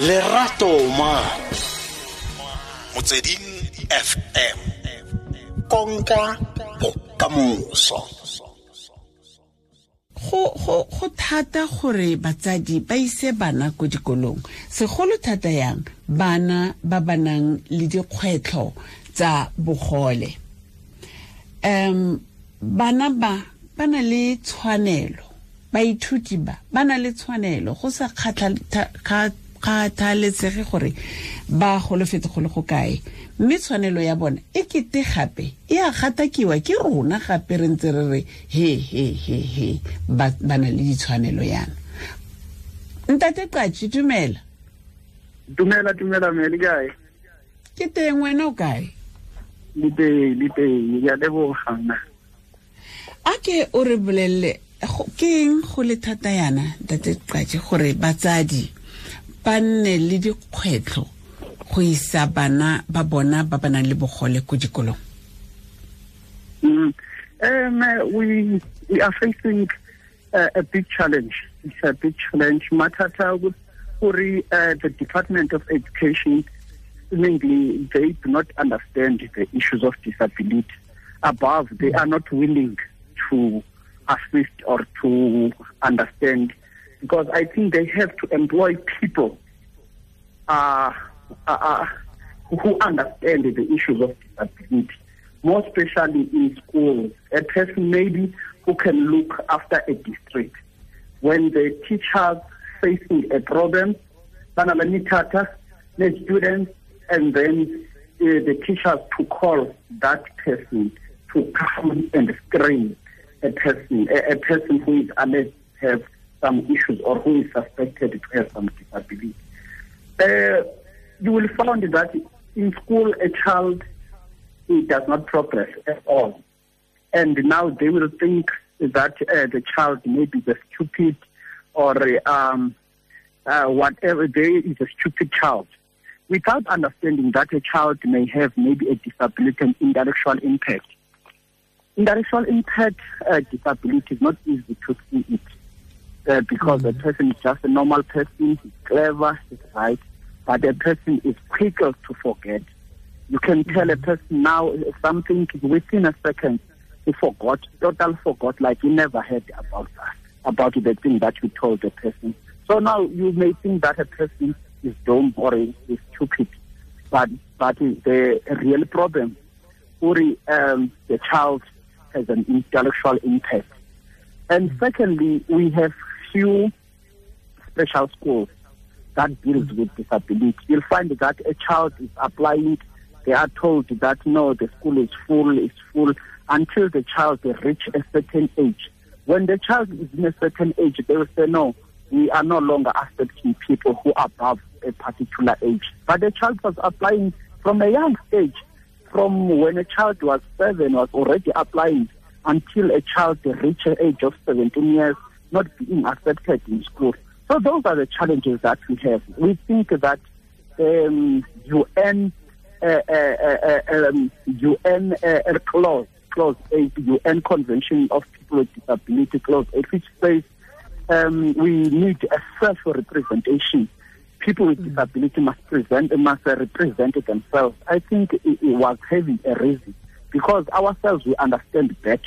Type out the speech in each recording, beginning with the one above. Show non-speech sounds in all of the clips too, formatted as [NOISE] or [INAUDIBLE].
lerato man motsweding fm konka bokamoso. Go go go thata gore batsadi ba ise bana ko dikolong. Segolo thata yang bana ba ba nang le dikgwetlho tsa bogole. Um bana ba ba na le tshwanelo. Baithuti ba ba na le tshwanelo. Go sa kgathaletsege gore ba golofetse go le go kae. Mme tshwanelo ya bona e kete gape e a gatakiwa ke rona gape re ntse re re he he he he ba na le ditshwanelo yana. Ntate qachi dumela. Dumela dumela mme le kae ke teng wena o kae? Le teng le teng. Ke a lebogana a ke o re bolelele ke eng go le thata yana tate qatse gore batsadi ba nne le dikgwetlho go isa bana ba bona ba ba nang le bogole ko dikolong? Um we, we are facing uh, a big challenge. It's a big challenge. Mathata gore uh, the department of education seemingly they do not understand the issues of disability. Above they are not willing to assist or to understand because I think they have to employ people uh, uh, uh, who understand the issues of disability, more especially in schools. A person maybe who can look after a district. When the teachers facing a problem, the students, and then uh, the teachers to call that person to come and screen a person, a, a person who is alleged to have some issues or who is suspected to have some disability. Uh, you will find that in school a child does not progress at all. And now they will think that uh, the child may be the stupid or um, uh, whatever, they is a stupid child. Without understanding that a child may have maybe a disability and intellectual impact. Intellectual impact uh, disability is not easy to see it uh, because the person is just a normal person, he's clever, he's right, but the person is quicker to forget. You can tell a person now something within a second, he forgot, total forgot, like he never heard about that, about the thing that you told the person. So now you may think that a person is dumb or is stupid, but but the real problem, Uri, um, the child has an intellectual impact. And secondly, we have few special schools that deals with disability. You'll find that a child is applying, they are told that no, the school is full, it's full, until the child reach a certain age. When the child is in a certain age, they will say, no, we are no longer accepting people who are above a particular age. But the child was applying from a young stage. From when a child was seven, was already applying until a child reached the age of 17 years, not being accepted in school. So those are the challenges that we have. We think that um, UN uh, uh, uh, um, UN uh, clause clause eight UN Convention of People with Disability clause eight, which says um, we need a self representation. People with disability must present must represent themselves. I think it, it was having a reason because ourselves we understand better.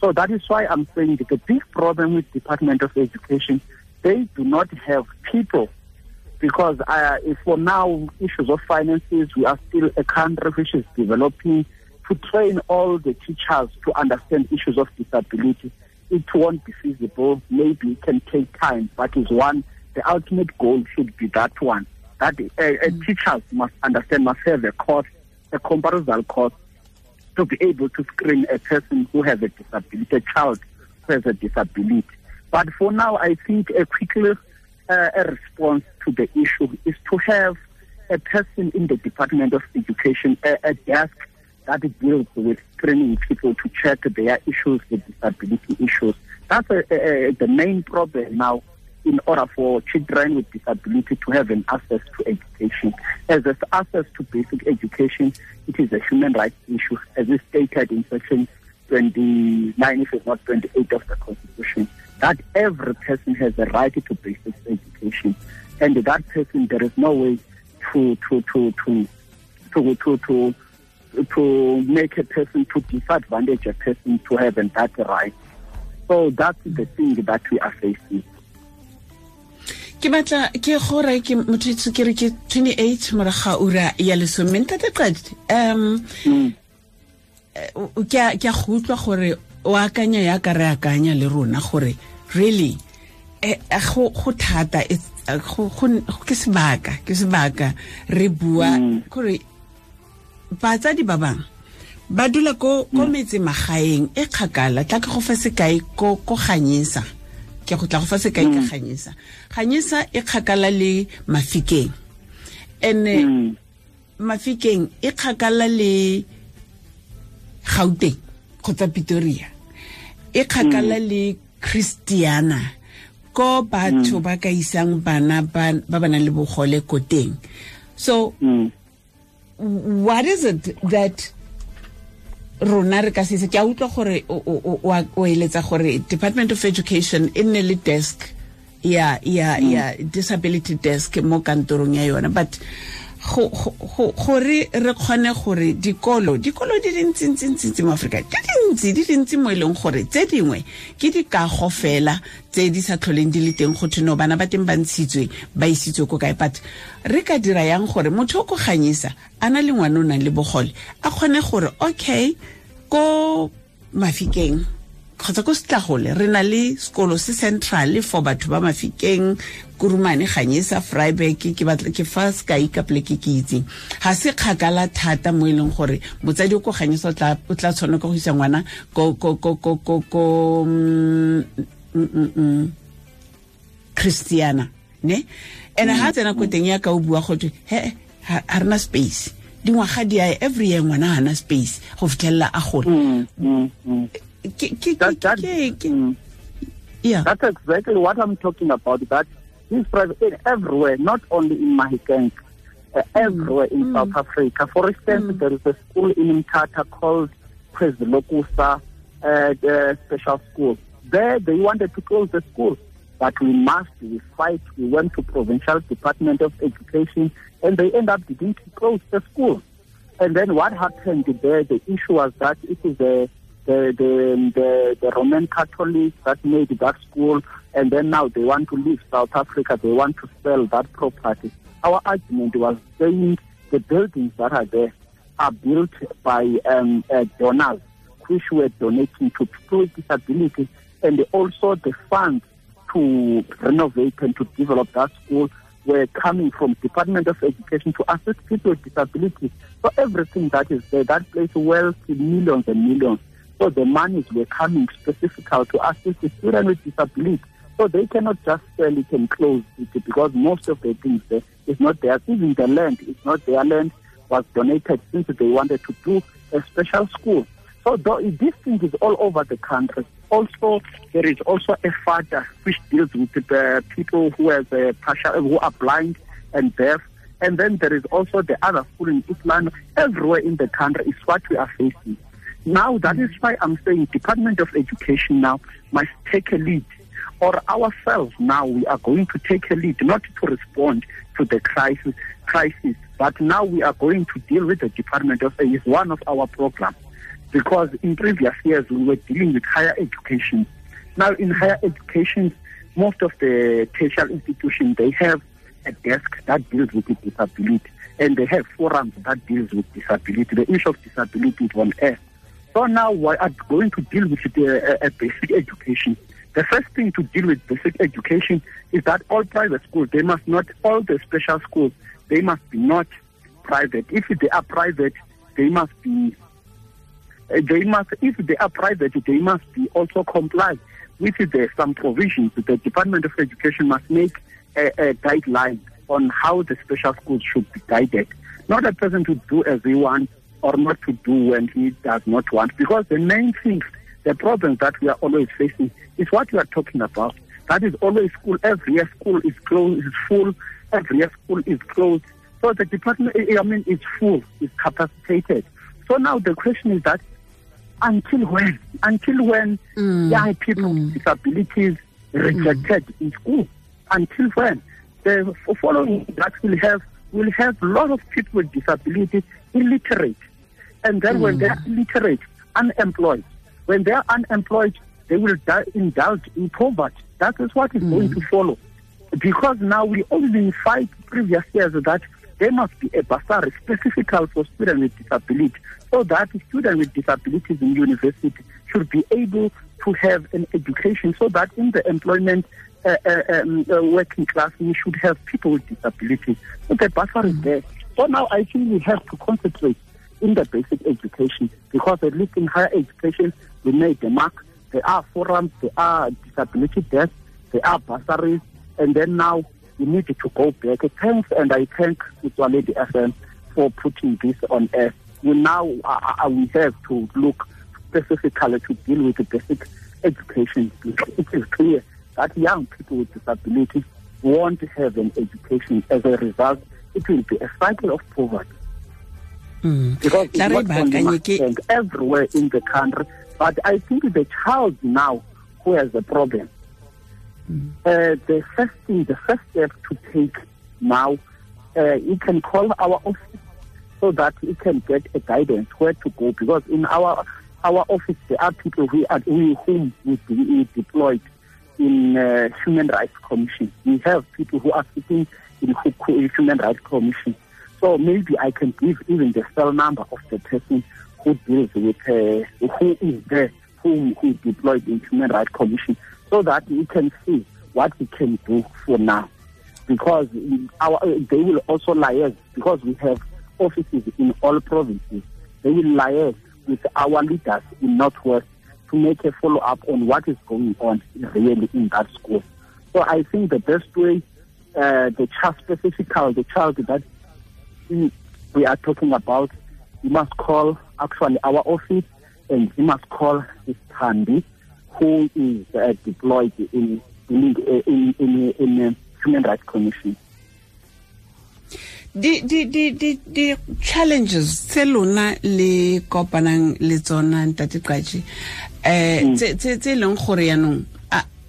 So that is why I'm saying that the big problem with Department of Education, they do not have people because uh, for now issues of finances, we are still a country which is developing to train all the teachers to understand issues of disability. It won't be feasible. Maybe it can take time, but is one. The ultimate goal should be that one. That uh, uh, teachers must understand, must have a course, a comparison course to be able to screen a person who has a disability, a child who has a disability. But for now, I think a quickly uh, a response to the issue is to have a person in the Department of Education, a, a desk that deals with screening people to check their issues, the disability issues. That's a, a, the main problem now in order for children with disability to have an access to education. As an access to basic education, it is a human rights issue, as is stated in Section 29, if it's not 28 of the Constitution, that every person has a right to basic education. And that person, there is no way to, to, to, to, to, to, to, to make a person, to disadvantage a person to having that right. So that's the thing that we are facing. Ke batla ke gore ke motho ke re ke 28 moraga ura ya lesome. Ntate qadi um ke a ke a go utlwa gore o akanya ya ka re akanya le rona gore really eh, go go thata ke sebaka ke sebaka re bua gore batsadi ba bangwe ba dula ko ko metse magaeng e kgakala tla ke go fa sekai ko ganyisa ke go tla go fa sekai ka ganyesa ganyisa e kgakala le mafikeng. Ene mafikeng e kgakala le gauteng kgotsa pitoria e kgakala le christiana. Ko batho ba ka isang bana ba ba nang le bogole ko teng so what is it that rona re ka sese ke a utlwa gore o eletsa gore department of education e nne le desk ya ya ya disability desk mo kantorong ya yona. But gore re kgone gore dikolo dikolo di dintsintsintsi mo aforika di dintsi di dintsi mo e leng gore tse dingwe ke dikago fela tse di sa tlholeng di le teng go thino bana ba teng ba ntshitswe ba isitswe ko kae. But re ka dira yang gore motho o ko ganyisa a na le ngwane o nang le bogole a kgone gore okay ko mafikeng kgotsa ko setlagole re na le sekolo se central for batho ba mafikeng. Kurumane ganyesa freiburg ke ke fa sekai ka poleke ke itseng ga se kgakala thata mo e leng gore motsadi o ko ganyesa o tla tshwane ka go isa ngwana ko christiana ne? And ga tsena ko teng ya ka o bua gotwe he ga rena space dingwaga di a every year ngwana gana space go fitlhelela a gole that, that, mm, yeah. That's exactly what I'm talking about. That this private everywhere, not only in Mahikeng, uh, everywhere in mm. South Africa. For instance, mm. there is a school in Mthatha called Lokusa uh, the special school. There, they wanted to close the school, but we must, we fight. We went to provincial department of education, and they end up beginning to close the school. And then what happened there? The issue was that it is a the, the, the, the Roman Catholics that made that school, and then now they want to leave South Africa, they want to sell that property. Our argument was saying the buildings that are there are built by um, uh, donors which were donating to people with disabilities, and also the funds to renovate and to develop that school were coming from Department of Education to assist people with disabilities. So everything that is there, that place wealth in millions and millions. So the monies were coming specifically to assist the student with disability. So they cannot just sell it and close it because most of the things there is not theirs. Even the land is not their land, was donated since they wanted to do a special school. So this thing is all over the country. Also, there is also a father which deals with the people who has a partial, who are blind and deaf. And then there is also the other school in Islam. Everywhere in the country is what we are facing. Now, that is why I'm saying Department of Education now must take a lead. Or ourselves now, we are going to take a lead, not to respond to the crisis, crisis, but now we are going to deal with the Department of Is one of our programs. Because in previous years, we were dealing with higher education. Now, in higher education, most of the tertiary institutions, they have a desk that deals with disability, and they have forums that deals with disability. The issue of disability is on air. So now we are going to deal with the uh, basic education. The first thing to deal with basic education is that all private schools, they must not, all the special schools, they must be not private. If they are private, they must be, Uh, they must, if they are private, they must be also comply with the, some provisions. The Department of Education must make a, a guideline on how the special schools should be guided. Not a person to do as he wants or not to do when he does not want. Because the main thing, the problem that we are always facing is what we are talking about. That is always school. Every year school is closed, is full. Every year school is closed. So the department, I mean, is full, is capacitated. So now the question is that until when? Until when Mm, young people mm. with disabilities rejected in school? Until when? The following that will have will have a lot of people with disabilities illiterate. And then when they're illiterate, unemployed, when they're unemployed, they will indulge in poverty. That is what is going to follow. Because now we only fight previous years that there must be a bursary specific for students with disability so that students with disabilities in university should be able to have an education so that in the employment uh, uh, um, uh, working class we should have people with disabilities. So the bursary is there. So now I think we have to concentrate in the basic education because at least in higher education we made the mark. There are forums, there are disability desks, there are bursaries, and then now we need to go back. Thanks, and I thank Lady FM for putting this on air. We now uh, uh, we have to look specifically to deal with the basic education. It is clear that young people with disabilities won't have an education. As a result, it will be a cycle of poverty. Mm. Because it's not only baakanye ke- Mustang, everywhere in the country. But I think the child now who has a problem, uh, the first thing, the first step to take now, uh, you can call our office so that you can get a guidance where to go. Because in our our office, there are people who are whom we, we deployed in uh, Human Rights Commission. We have people who are sitting in hu- hu- Human Rights Commission. So maybe I can give even the cell number of the person who deals with uh, who is there, whom who deployed in Human Rights Commission, so that we can see what we can do for now. Because our they will also liaise because we have offices in all provinces. They will liaise with our leaders in Northwest to make a follow up on what is going on in really in that school. So I think the best way, uh, the child specifically, the child that we we are talking about, you must call actually our office and you must call this Tandy who is uh, deployed in in in in, in, in Human Rights Commission. di di di di di challenges tse lona le kopanang le tsona ntate qaji eh tse tse tse leng gore yanong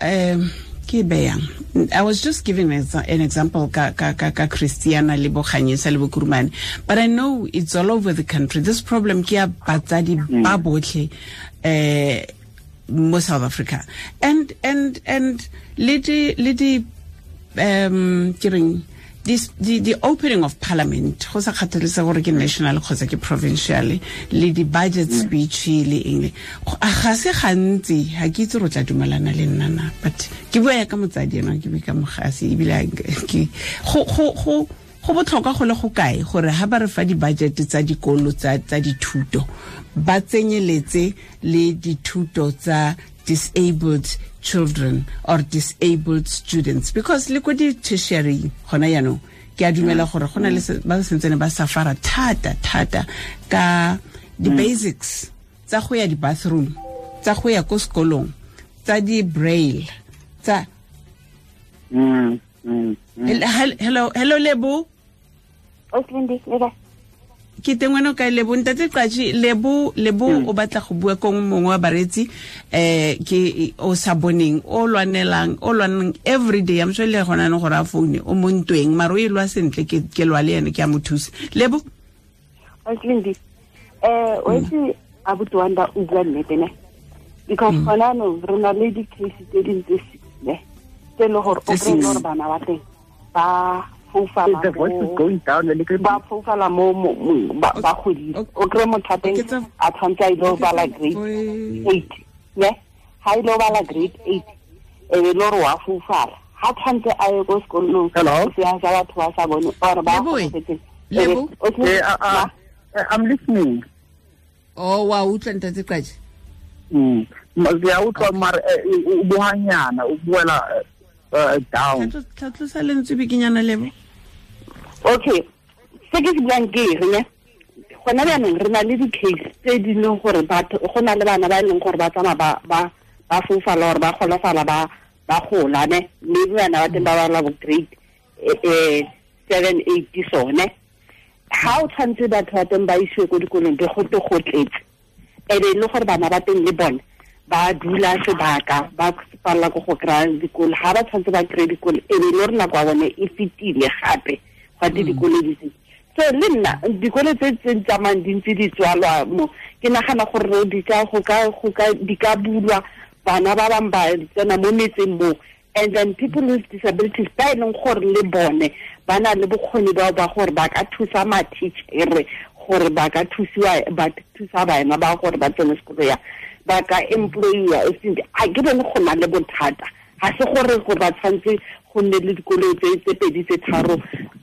um ke beyang i was just giving an an example ka ka ka ka christiana le boganyesa le bokurumane but i know it's all over the country. This problem ke ya batsadi ba botlhe eh mo south africa. And and and le di le di um ke reng this the, the opening of parliament go sa kgathalesa gore ke national kgotsa ke provincial le di-budget speech le eng ga se gantsi ga ke itse ro tla dumelana le nna na but ke bua ya ka motsadi ena ke bue ka mogase ebile go go- botlhokwa go le go kae gore ha ba re fa di-budget tsa dikolo tsa dithuto ba tsenyeletse le dithuto tsa disabled children or disabled students because le ko di-tertiary gona yaanong ke a dumela gore go na le ba sentsene ba safara thata thata ka di-basics tsa go ya di-bathroom tsa go ya ko sekolong tsa di-braille tsa Mm, mm, mm. Hel- hel- hello hello lebo Oslindi, le ke teng wena o kae? Lebo ntate qaji lebo lebo o batla go bua kong mongwe wa baretsi um ke o sa boneng o lwanelang o lwanang every day. A sure le gona anong gore a foune o mo ntweng. Mare o e lwa sentle ke lwa le ene ke a mo thusa. Lebo? Oslindi. um o a abuti wanda o bua nnete ne. Because gona anong re na le di-case tse ding tse six ne. Tse le gore o kry-e gore bana ba teng ba the voice mo ba o kry mothape a tshwanetse a ile o bala grade eight. Ne ga ile o bala grade eight e be e le gore wa foufala ga tshwanetse a ye ko sekolong sea sa batho ba sa bone ore ba e eh, eh, listening. Oh, wa utlwa ntate qaje. Mm. Utlwa mara eh, o buhanyana, o buela down. Tla lentswe bikinyana lebo. Okay se ke se buang ke eng ne gona bjanong re na le di-case tse di leng gore batho go na le bana ba e leng gore ba tsamaya ba ba ba fofala gore ba golofala ba ba gola ne maybe bana ba teng ba bala bo grade eh, eh, seven eight sone ga o tshwanetse batho ba teng ba isiwe ko dikolong ke gote go tletse e be e le gore bana ba teng le bone ba dula sebaka ba palela ko go kry-a dikolo ga ba tshwanetse ba kry-e dikolo e e le gore nako ya bone e fetile gape gate dikolo di se so le nna dikolo tse tse tsamayng di ntse di tswalwa mo ke nagana gore di ka go ka go ka di ka bulwa bana ba bang ba tsena mo metseng mo and then people with disabilities ba e leng gore le bone ba na le bokgoni bao ba gore ba ka thusa ma-teachere gore ba ka thusiwa ba thusa bana ba gore ba tsene sekolo ya ba ka employiwa a ke bone go na le bothata. Ga se gore go ba tshwanetse go nne le dikolo tse tse pedi tse tharo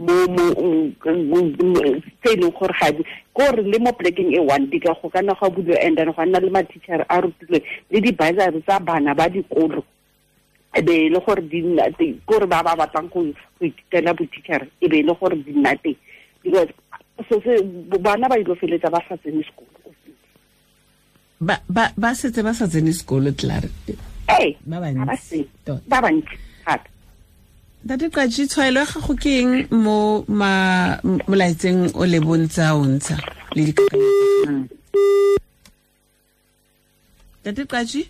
tse mm, mm, mm, e leng gore ga di kore le mo polekeng e one di ka go kana ga bulwe and then go nna le ma-teacher a rutilwe le di-bursary tsa bana ba dikolo. E be e le gore di nna teng kore ba ba batlang go ithutela bo-teacher e be e le gore di nna teng. Because bana ba ile feletsa ba sa tsene sekolo. Ba setse ba sa tsene sekolo tlare ba bantsi tota. ba bantsi gape. ntate qatše tshwaelo ya gago ke eng mo molaetseng o le bontsha o ntsha le dikakanyo ntate qatše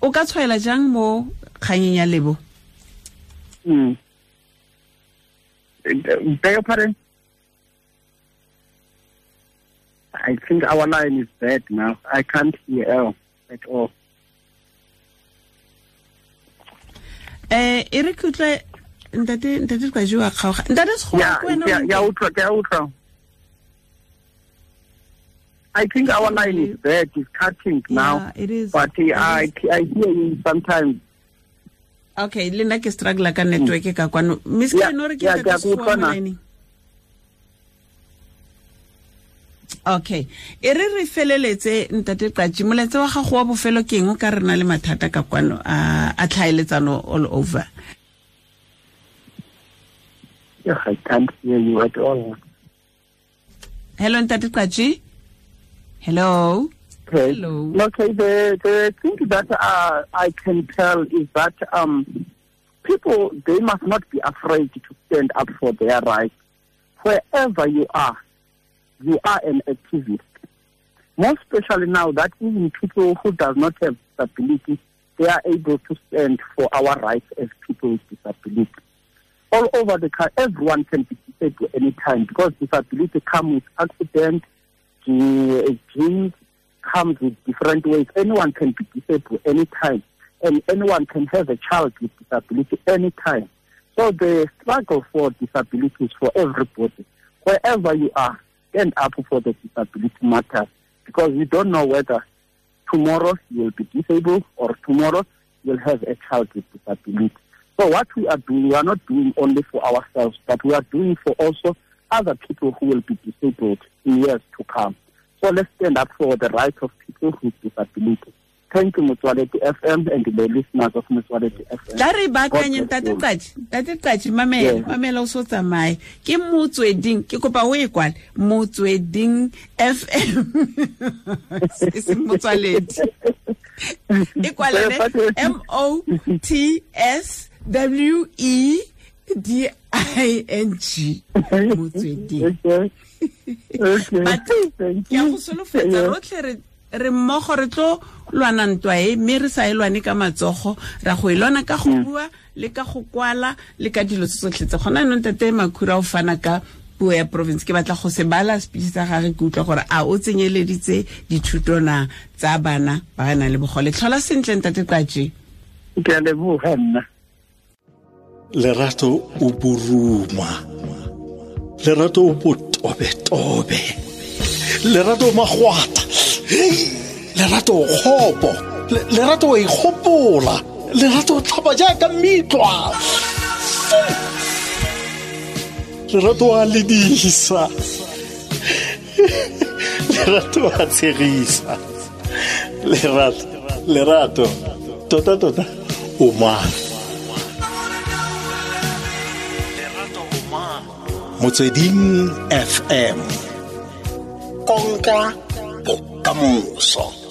o ka tshwaela jang mo kganyeng ya lebo? Mm. Eh, eh, beg your pardon? I think our line is bad now. I can't hear L at all. um e re ke utlwa ntate ntate qaji wa kgaoga ntate sekgowa Yeah, ke wena o yeah, ntse- yeah, ultra, yeah, ultra. I think our line is bad. It's cutting now. Yeah, it is. But uh, It I, is. I hear you sometimes. okay le nna ke struggla ka network ka kwano miss ke no re ke yeah, ntate ke a mo. Okay e re re feleletse ntate qaji molaetsa wa gago wa bofelo ke eng o ka re na le mathata ka kwano a tlhaeletsano all over Yeah, I can't hear you at all. hello ntate qaji hello Okay. Hello. Okay, the, the thing that uh, I can tell is that um, people, they must not be afraid to stand up for their rights. Wherever you are, you are an activist. More especially now that even people who does not have disability, they are able to stand for our rights as people with disability. All over the country, everyone can be disabled any time because disability comes with accident, ge- genes, comes with different ways. Anyone can be disabled anytime, and anyone can have a child with disability any time. So the struggle for disability is for everybody. Wherever you are, stand up for the disability matters because we don't know whether tomorrow you will be disabled or tomorrow you'll have a child with disability. So what we are doing, we are not doing only for ourselves, but we are doing for also other people who will be disabled in years to come. So let's stand up for the rights of people with disability. Thank you, Mutuality FM and the listeners of Mutuality FM. tla re baakanye God bless tate you. tate qaji mamela mamela o se o tsamaye. Ke motsweding ke kopa o e kwale. Motsweding fm m. [LAUGHS] Se motswaledi. E kwalele m o t s w e d i n g. Motsweding. Okay. Okay. but ke a go solofetsa rotlhe re re mmogo re tlo lwana ntwa e mme re sa e lwane ka matsogo ra go e lwana ka go bua le ka go kwala le ka dilo tse tsotlhe tse. Gona anong tate makhura o fana ka puo ya province. Ke batla go se bala speech sa gage ke utlwa gore a o tsenyeleditse dithuto na tsa bana ba ba nang le bogole. Tlhola sentle ntate qaje Ke a leboga nna. lerato o boruma lerato o botobetobe. Lerato o magwata Hei! lerato kgopo lerato o ikgopola lerato o tlhapa jaaka metlwa lerato a ledisa. Lerato a tshegisa. Lerato lerato tota tota o mang motsweding fm konka bokamoso